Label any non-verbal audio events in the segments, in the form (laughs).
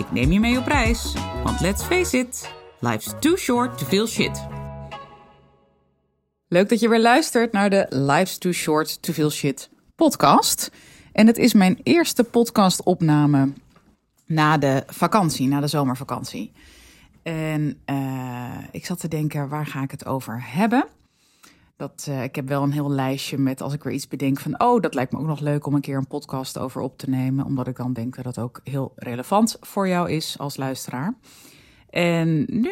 Ik neem je mee op reis, want let's face it, life's too short to feel shit. Leuk dat je weer luistert naar de Life's Too Short to Feel Shit podcast. En het is mijn eerste podcastopname na de vakantie, na de zomervakantie. En uh, ik zat te denken, waar ga ik het over hebben? Dat, uh, ik heb wel een heel lijstje met als ik weer iets bedenk van... oh, dat lijkt me ook nog leuk om een keer een podcast over op te nemen. Omdat ik dan denk dat dat ook heel relevant voor jou is als luisteraar. En nu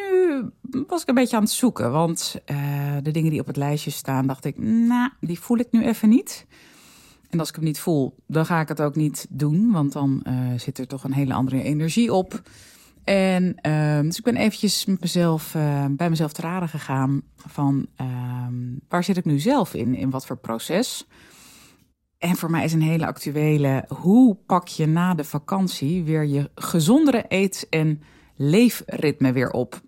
was ik een beetje aan het zoeken. Want uh, de dingen die op het lijstje staan, dacht ik... nou, die voel ik nu even niet. En als ik hem niet voel, dan ga ik het ook niet doen. Want dan uh, zit er toch een hele andere energie op... En uh, dus ik ben eventjes mezelf, uh, bij mezelf te raden gegaan van uh, waar zit ik nu zelf in, in wat voor proces. En voor mij is een hele actuele, hoe pak je na de vakantie weer je gezondere eet- en leefritme weer op?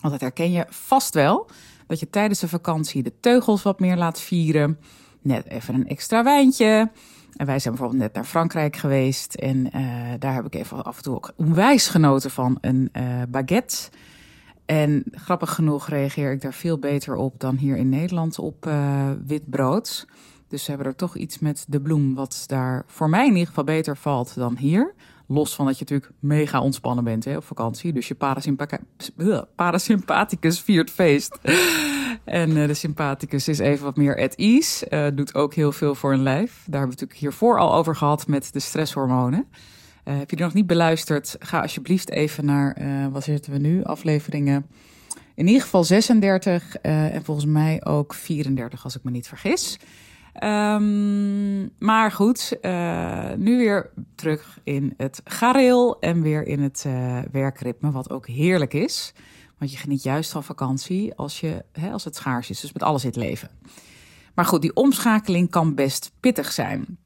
Want dat herken je vast wel, dat je tijdens de vakantie de teugels wat meer laat vieren. Net even een extra wijntje, en wij zijn bijvoorbeeld net naar Frankrijk geweest. En uh, daar heb ik even af en toe ook onwijs genoten van een uh, baguette. En grappig genoeg reageer ik daar veel beter op dan hier in Nederland op uh, wit brood. Dus ze hebben er toch iets met de bloem wat daar voor mij in ieder geval beter valt dan hier. Los van dat je natuurlijk mega ontspannen bent hè, op vakantie. Dus je parasympathicus viert feest. En uh, de sympathicus is even wat meer at ease. Uh, doet ook heel veel voor een lijf. Daar hebben we het natuurlijk hiervoor al over gehad met de stresshormonen. Uh, heb je er nog niet beluisterd? Ga alsjeblieft even naar, wat zitten we nu? Afleveringen. In ieder geval 36 en volgens mij ook 34 als ik me niet vergis. Um, maar goed, nu weer terug in het gareel en weer in het werkritme, wat ook heerlijk is. Want je geniet juist van vakantie als, je, hè, als het schaars is, dus met alles in het leven. Maar goed, die omschakeling kan best pittig zijn.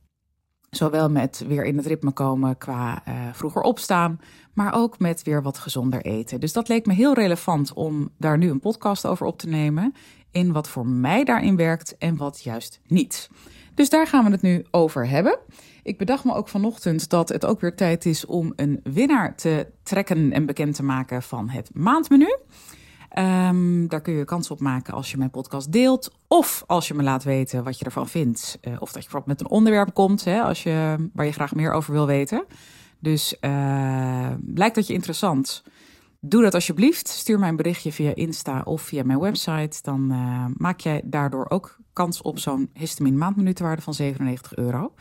Zowel met weer in het ritme komen qua uh, vroeger opstaan, maar ook met weer wat gezonder eten. Dus dat leek me heel relevant om daar nu een podcast over op te nemen. In wat voor mij daarin werkt en wat juist niet. Dus daar gaan we het nu over hebben. Ik bedacht me ook vanochtend dat het ook weer tijd is om een winnaar te trekken en bekend te maken van het maandmenu. Um, daar kun je kans op maken als je mijn podcast deelt. Of als je me laat weten wat je ervan vindt. Uh, of dat je bijvoorbeeld met een onderwerp komt hè, als je, waar je graag meer over wil weten. Dus uh, lijkt dat je interessant? Doe dat alsjeblieft. Stuur mij een berichtje via Insta of via mijn website. Dan uh, maak jij daardoor ook kans op zo'n histamine maandminutenwaarde van 97 euro.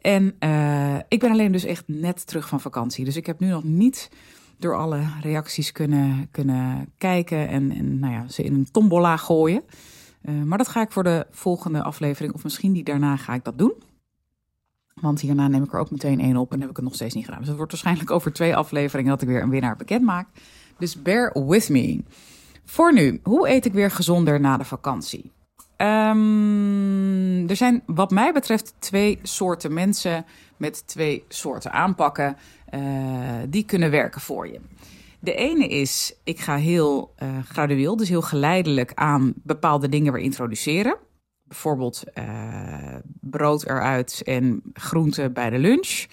En uh, ik ben alleen dus echt net terug van vakantie. Dus ik heb nu nog niet door alle reacties kunnen, kunnen kijken en, en nou ja, ze in een tombola gooien. Uh, maar dat ga ik voor de volgende aflevering, of misschien die daarna, ga ik dat doen. Want hierna neem ik er ook meteen één op en heb ik het nog steeds niet gedaan. Dus het wordt waarschijnlijk over twee afleveringen dat ik weer een winnaar bekend maak. Dus bear with me. Voor nu, hoe eet ik weer gezonder na de vakantie? Um, er zijn wat mij betreft twee soorten mensen met twee soorten aanpakken uh, die kunnen werken voor je. De ene is, ik ga heel uh, gradueel, dus heel geleidelijk aan bepaalde dingen weer introduceren. Bijvoorbeeld uh, brood eruit en groenten bij de lunch.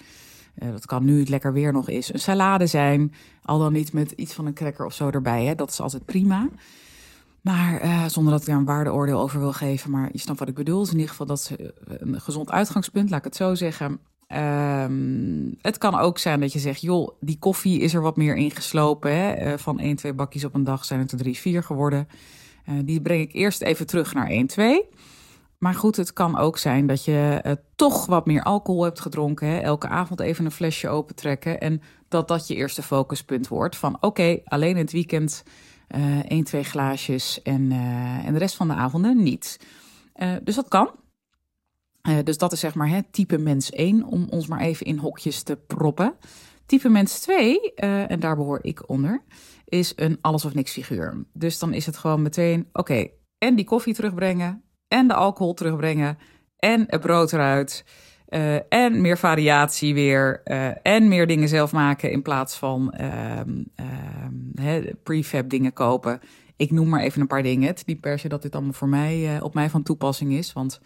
Uh, dat kan nu het lekker weer nog is. Een salade zijn, al dan niet met iets van een cracker of zo erbij. Hè? Dat is altijd prima. Maar uh, zonder dat ik daar een waardeoordeel over wil geven. Maar je snapt wat ik bedoel. In ieder geval dat is een gezond uitgangspunt, laat ik het zo zeggen. Um, het kan ook zijn dat je zegt, joh, die koffie is er wat meer ingeslopen. Hè? Van 1, 2 bakjes op een dag zijn het er 3, 4 geworden. Die breng ik eerst even terug naar 1, 2. Maar goed, het kan ook zijn dat je uh, toch wat meer alcohol hebt gedronken. Hè? Elke avond even een flesje opentrekken. En dat dat je eerste focuspunt wordt. Van oké, alleen het weekend uh, één, twee glaasjes en, uh, en de rest van de avonden niet. Dus dat kan. dus dat is zeg maar het type mens 1, om ons maar even in hokjes te proppen. Type mens 2, en daar behoor ik onder, is een alles of niks figuur. Dus dan is het gewoon meteen, oké, en die koffie terugbrengen, en de alcohol terugbrengen, en het brood eruit. Uh, en meer variatie weer. Uh, en meer dingen zelf maken in plaats van uh, prefab dingen kopen. Ik noem maar even een paar dingen. Het niet per se dat dit allemaal voor mij, uh, op mij van toepassing is. Want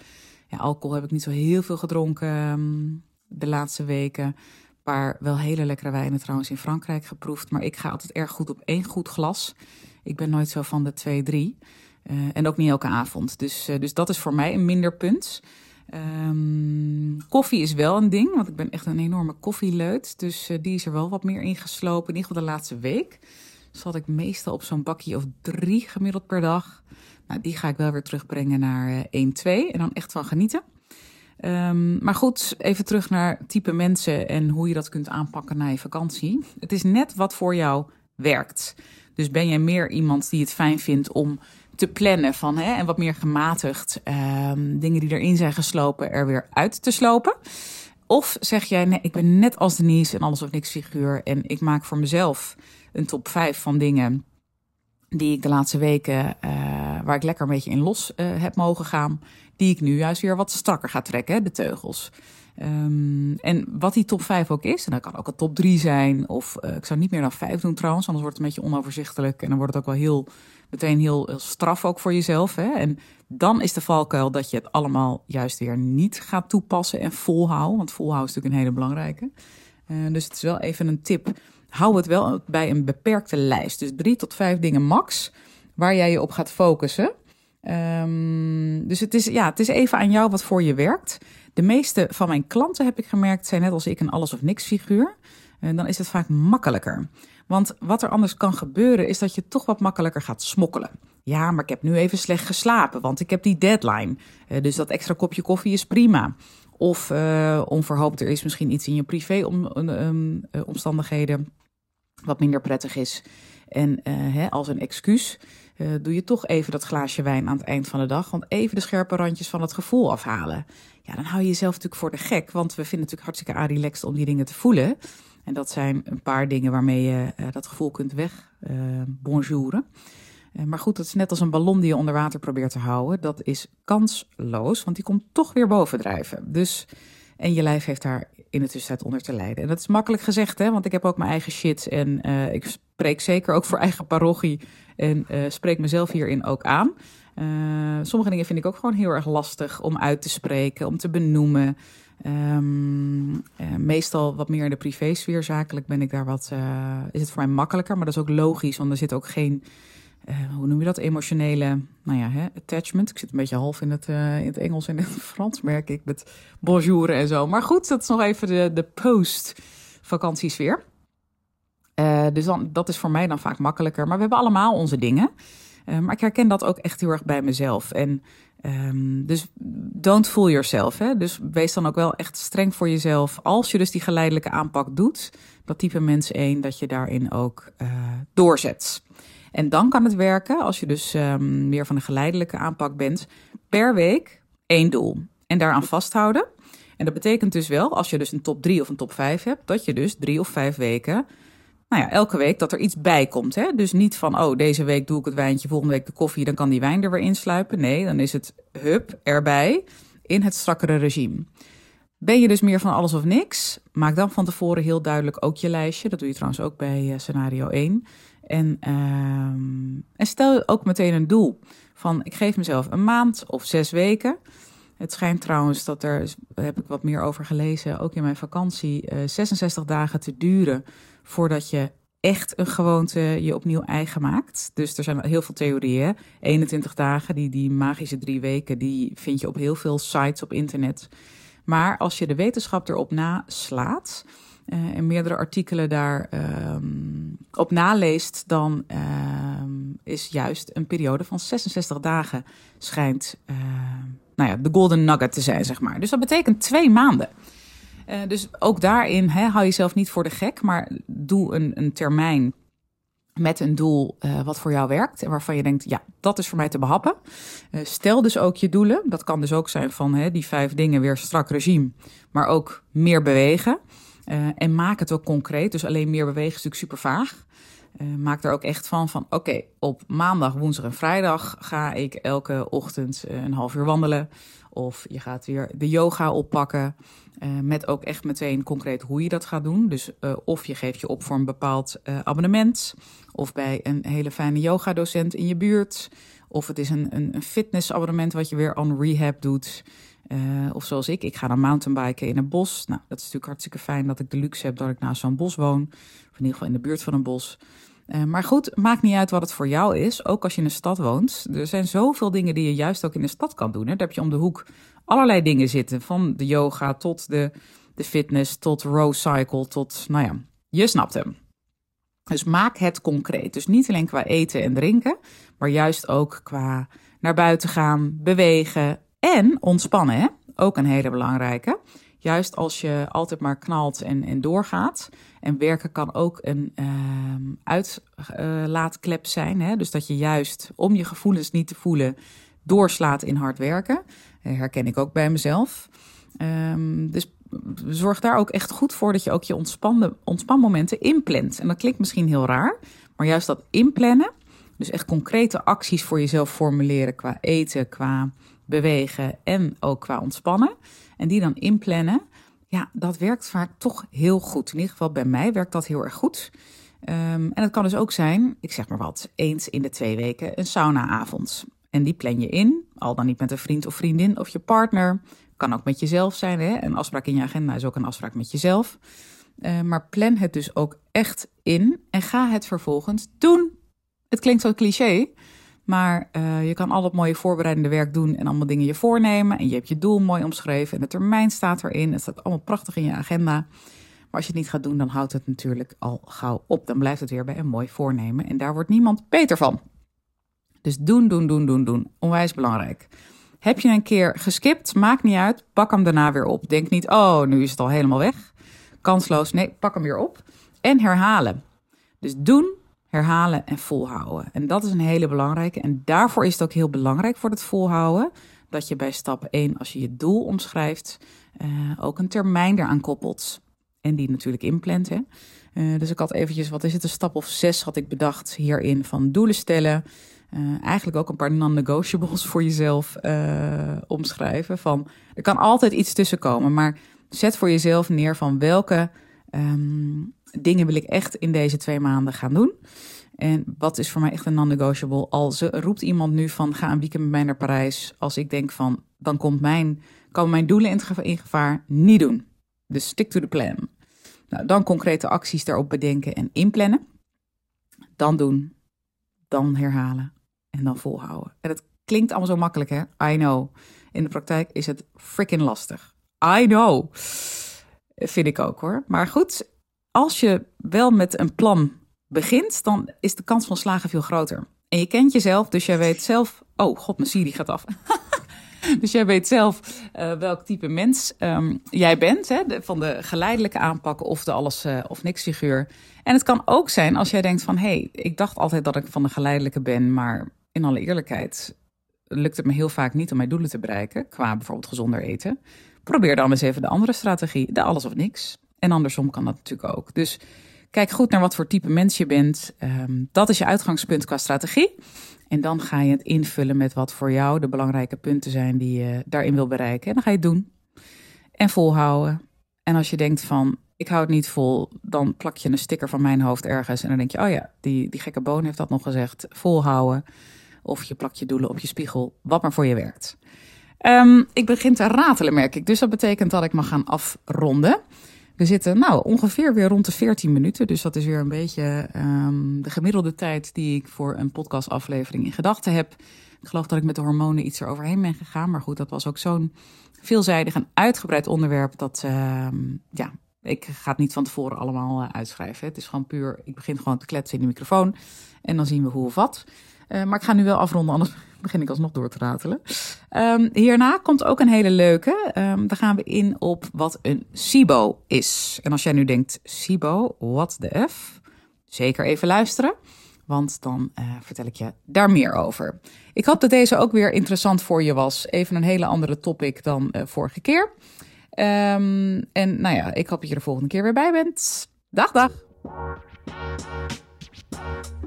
ja, alcohol heb ik niet zo heel veel gedronken um, de laatste weken. Een paar wel hele lekkere wijnen trouwens in Frankrijk geproefd. Maar ik ga altijd erg goed op één goed glas. Ik ben nooit zo van de twee, drie. Uh, en ook niet elke avond. Dus, uh, dus dat is voor mij een minder punt. Um, koffie is wel een ding, want ik ben echt een enorme koffieleut. Dus uh, die is er wel wat meer ingeslopen. In ieder geval de laatste week zat ik meestal op zo'n bakje of drie gemiddeld per dag. Nou, die ga ik wel weer terugbrengen naar uh, 1, 2 en dan echt van genieten. Um, maar goed, even terug naar type mensen en hoe je dat kunt aanpakken na je vakantie. Het is net wat voor jou werkt. Dus ben jij meer iemand die het fijn vindt om te plannen van, hè, en wat meer gematigd um, dingen die erin zijn geslopen er weer uit te slopen? Of zeg jij, nee, ik ben net als Denise en alles of niks figuur en ik maak voor mezelf een top 5 van dingen die ik de laatste weken, uh, waar ik lekker een beetje in los uh, heb mogen gaan, die ik nu juist weer wat strakker ga trekken, de teugels. Um, en wat die top 5 ook is, en dat kan ook een top 3 zijn, of uh, ik zou niet meer dan 5 doen trouwens, anders wordt het een beetje onoverzichtelijk en dan wordt het ook wel heel meteen heel, straf ook voor jezelf. Hè? En dan is de valkuil dat je het allemaal juist weer niet gaat toepassen en volhouden. Want volhouden is natuurlijk een hele belangrijke. Uh, dus het is wel even een tip. Hou het wel bij een beperkte lijst. Dus drie tot vijf dingen max waar jij je op gaat focussen. Um, dus het is, ja, het is even aan jou wat voor je werkt. De meeste van mijn klanten heb ik gemerkt zijn net als ik een alles of niks figuur. En dan is het vaak makkelijker. Want wat er anders kan gebeuren is dat je toch wat makkelijker gaat smokkelen. Ja, maar ik heb nu even slecht geslapen, want ik heb die deadline. Uh, dus dat extra kopje koffie is prima. Of uh, onverhoopt, er is misschien iets in je privé om, um, uh, omstandigheden wat minder prettig is. En hè, als een excuus doe je toch even dat glaasje wijn aan het eind van de dag. Want even de scherpe randjes van het gevoel afhalen. Dan hou je jezelf natuurlijk voor de gek. Want we vinden het natuurlijk hartstikke relaxed om die dingen te voelen. En dat zijn een paar dingen waarmee je uh, dat gevoel kunt weg uh, bonjouren. Uh, maar goed, dat is net als een ballon die je onder water probeert te houden. Dat is kansloos, want die komt toch weer bovendrijven. Dus, en je lijf heeft daar in de tussentijd onder te lijden. En dat is makkelijk gezegd, hè, want ik heb ook mijn eigen shit. En ik spreek zeker ook voor eigen parochie. En spreek mezelf hierin ook aan. Sommige dingen vind ik ook gewoon heel erg lastig om uit te spreken, om te benoemen. Um, uh, meestal wat meer in de privésfeer. Zakelijk ben ik daar wat, uh, is het voor mij makkelijker. Maar dat is ook logisch, want er zit ook geen, hoe noem je dat, emotionele, nou ja, hè, attachment. Ik zit een beetje half in het, in het Engels en in het (laughs) Frans, merk ik, met bonjour en zo. Maar goed, dat is nog even de, de post-vakantiesfeer. dus dan, dat is voor mij dan vaak makkelijker. Maar we hebben allemaal onze dingen. Maar ik herken dat ook echt heel erg bij mezelf. En Um, dus don't fool yourself. Hè? Dus wees dan ook wel echt streng voor jezelf. Als je dus die geleidelijke aanpak doet, dat type mens 1, dat je daarin ook uh, doorzet. En dan kan het werken, als je dus um, meer van de geleidelijke aanpak bent, per week één doel. En daaraan vasthouden. En dat betekent dus wel, als je dus een top 3 of een top 5 hebt, dat je dus drie of vijf weken nou ja, elke week dat er iets bij komt. Hè? Dus niet van, oh, deze week doe ik het wijntje, volgende week de koffie, dan kan die wijn er weer insluipen. Nee, dan is het hup erbij in het strakkere regime. Ben je dus meer van alles of niks? Maak dan van tevoren heel duidelijk ook je lijstje. Dat doe je trouwens ook bij uh, scenario 1. En, uh, en stel ook meteen een doel. Van ik geef mezelf een maand of zes weken. Het schijnt trouwens dat er, heb ik wat meer over gelezen, ook in mijn vakantie, uh, 66 dagen te duren voordat je echt een gewoonte je opnieuw eigen maakt. Dus er zijn heel veel theorieën. 21 dagen, die, die magische drie weken, die vind je op heel veel sites op internet. Maar als je de wetenschap erop naslaat uh, en meerdere artikelen daar um, op naleest, dan um, is juist een periode van 66 dagen schijnt uh, nou ja, de golden nugget te zijn, zeg maar. Dus dat betekent twee maanden. Uh, dus ook daarin hè, hou jezelf niet voor de gek, maar doe een, een termijn met een doel uh, wat voor jou werkt en waarvan je denkt, ja, dat is voor mij te behappen. Uh, stel dus ook je doelen. Dat kan dus ook zijn van hè, die vijf dingen weer strak regime, maar ook meer bewegen. en maak het ook concreet. Dus alleen meer bewegen is natuurlijk super vaag. maak er ook echt van van oké, op maandag, woensdag en vrijdag ga ik elke ochtend een half uur wandelen. Of je gaat weer de yoga oppakken. Uh, met ook echt meteen concreet hoe je dat gaat doen. Dus uh, of je geeft je op voor een bepaald uh, abonnement. Of bij een hele fijne yogadocent in je buurt. Of het is een, een, een fitnessabonnement wat je weer on rehab doet. of zoals ik, ik ga dan mountainbiken in een bos. Nou, dat is natuurlijk hartstikke fijn dat ik de luxe heb dat ik naast zo'n bos woon. Of in ieder geval in de buurt van een bos. Uh, maar goed, maakt niet uit wat het voor jou is. Ook als je in een stad woont. Er zijn zoveel dingen die je juist ook in de stad kan doen. Hè. Daar heb je om de hoek allerlei dingen zitten. Van de yoga tot de, de fitness, tot row cycle, tot, nou ja, je snapt hem. Dus maak het concreet. Dus niet alleen qua eten en drinken, maar juist ook qua naar buiten gaan, bewegen en ontspannen. Hè? Ook een hele belangrijke. Juist als je altijd maar knalt en, en doorgaat. En werken kan ook een uh, uitlaatklep zijn. Hè? Dus dat je juist om je gevoelens niet te voelen doorslaat in hard werken. Uh, herken ik ook bij mezelf. Um, dus zorg daar ook echt goed voor dat je ook je ontspannen, ontspanmomenten inplant. En dat klinkt misschien heel raar, maar juist dat inplannen. Dus echt concrete acties voor jezelf formuleren qua eten, qua bewegen en ook qua ontspannen. En die dan inplannen. Ja, dat werkt vaak toch heel goed. In ieder geval bij mij werkt dat heel erg goed. Um, en het kan dus ook zijn, ik zeg maar wat, eens in de twee weken een saunaavond. En die plan je in, al dan niet met een vriend of vriendin of je partner. Kan ook met jezelf zijn. Hè? Een afspraak in je agenda is ook een afspraak met jezelf. Uh, maar plan het dus ook echt in en ga het vervolgens doen. Het klinkt zo cliché, maar uh, je kan al dat mooie voorbereidende werk doen en allemaal dingen je voornemen. En je hebt je doel mooi omschreven en de termijn staat erin. Het staat allemaal prachtig in je agenda. Als je het niet gaat doen, dan houdt het natuurlijk al gauw op. Dan blijft het weer bij een mooi voornemen. En daar wordt niemand beter van. Dus doen, doen, doen, doen, doen. Onwijs belangrijk. Heb je een keer geskipt, maakt niet uit. Pak hem daarna weer op. Denk niet, oh, nu is het al helemaal weg. Kansloos. Nee, pak hem weer op. En herhalen. Dus doen, herhalen en volhouden. En dat is een hele belangrijke. En daarvoor is het ook heel belangrijk voor het volhouden. Dat je bij stap 1, als je je doel omschrijft, uh, ook een termijn eraan koppelt. En die natuurlijk inplant. Hè? Uh, dus ik had eventjes, wat is het, een stap of zes had ik bedacht hierin van doelen stellen. Uh, eigenlijk ook een paar non-negotiables voor jezelf uh, omschrijven. Van er kan altijd iets tussenkomen, maar zet voor jezelf neer van welke um, dingen wil ik echt in deze twee maanden gaan doen. En wat is voor mij echt een non-negotiable? Als roept iemand nu van ga een weekend met mij naar Parijs. Als ik denk van dan komt mijn, komen mijn doelen in gevaar, in gevaar niet doen. Dus stick to the plan. Nou, dan concrete acties daarop bedenken en inplannen. Dan doen. Dan herhalen en dan volhouden. En het klinkt allemaal zo makkelijk, hè? I know. In de praktijk is het freaking lastig. I know. Vind ik ook hoor. Maar goed, als je wel met een plan begint, dan is de kans van slagen veel groter. En je kent jezelf, dus jij weet zelf. Oh, god, mijn Siri gaat af. (laughs) (laughs) dus jij weet zelf uh, welk type mens um, jij bent. Hè? Van de geleidelijke aanpakken of de alles uh, of niks figuur. En het kan ook zijn als jij denkt van... hé, hey, ik dacht altijd dat ik van de geleidelijke ben... maar in alle eerlijkheid lukt het me heel vaak niet om mijn doelen te bereiken, qua bijvoorbeeld gezonder eten. Probeer dan eens even de andere strategie, de alles of niks. En andersom kan dat natuurlijk ook. Dus kijk goed naar wat voor type mens je bent. Um, dat is je uitgangspunt qua strategie. En dan ga je het invullen met wat voor jou de belangrijke punten zijn die je daarin wil bereiken. En dan ga je het doen. En volhouden. En als je denkt van, ik hou het niet vol, dan plak je een sticker van mijn hoofd ergens. En dan denk je, oh ja, die, die gekke boon heeft dat nog gezegd. Volhouden. Of je plakt je doelen op je spiegel, wat maar voor je werkt. Um, ik begin te ratelen, merk ik. Dus dat betekent dat ik mag gaan afronden. We zitten nou ongeveer weer rond de 14 minuten. Dus dat is weer een beetje um, de gemiddelde tijd die ik voor een podcastaflevering in gedachten heb. Ik geloof dat ik met de hormonen iets eroverheen ben gegaan. Maar goed, dat was ook zo'n veelzijdig en uitgebreid onderwerp. Dat um, ja, ik ga het niet van tevoren allemaal uh, uitschrijven. Het is gewoon puur, ik begin gewoon te kletsen in de microfoon. En dan zien we hoe of wat. Uh, maar ik ga nu wel afronden, anders (laughs) begin ik alsnog door te ratelen. Um, hierna komt ook een hele leuke. Um, daar gaan we in op wat een SIBO is. En als jij nu denkt, SIBO, what the F? Zeker even luisteren, want dan uh, vertel ik je daar meer over. Ik hoop dat deze ook weer interessant voor je was. Even een hele andere topic dan uh, vorige keer. Ehm, en nou ja, ik hoop dat je er volgende keer weer bij bent. Dag, dag.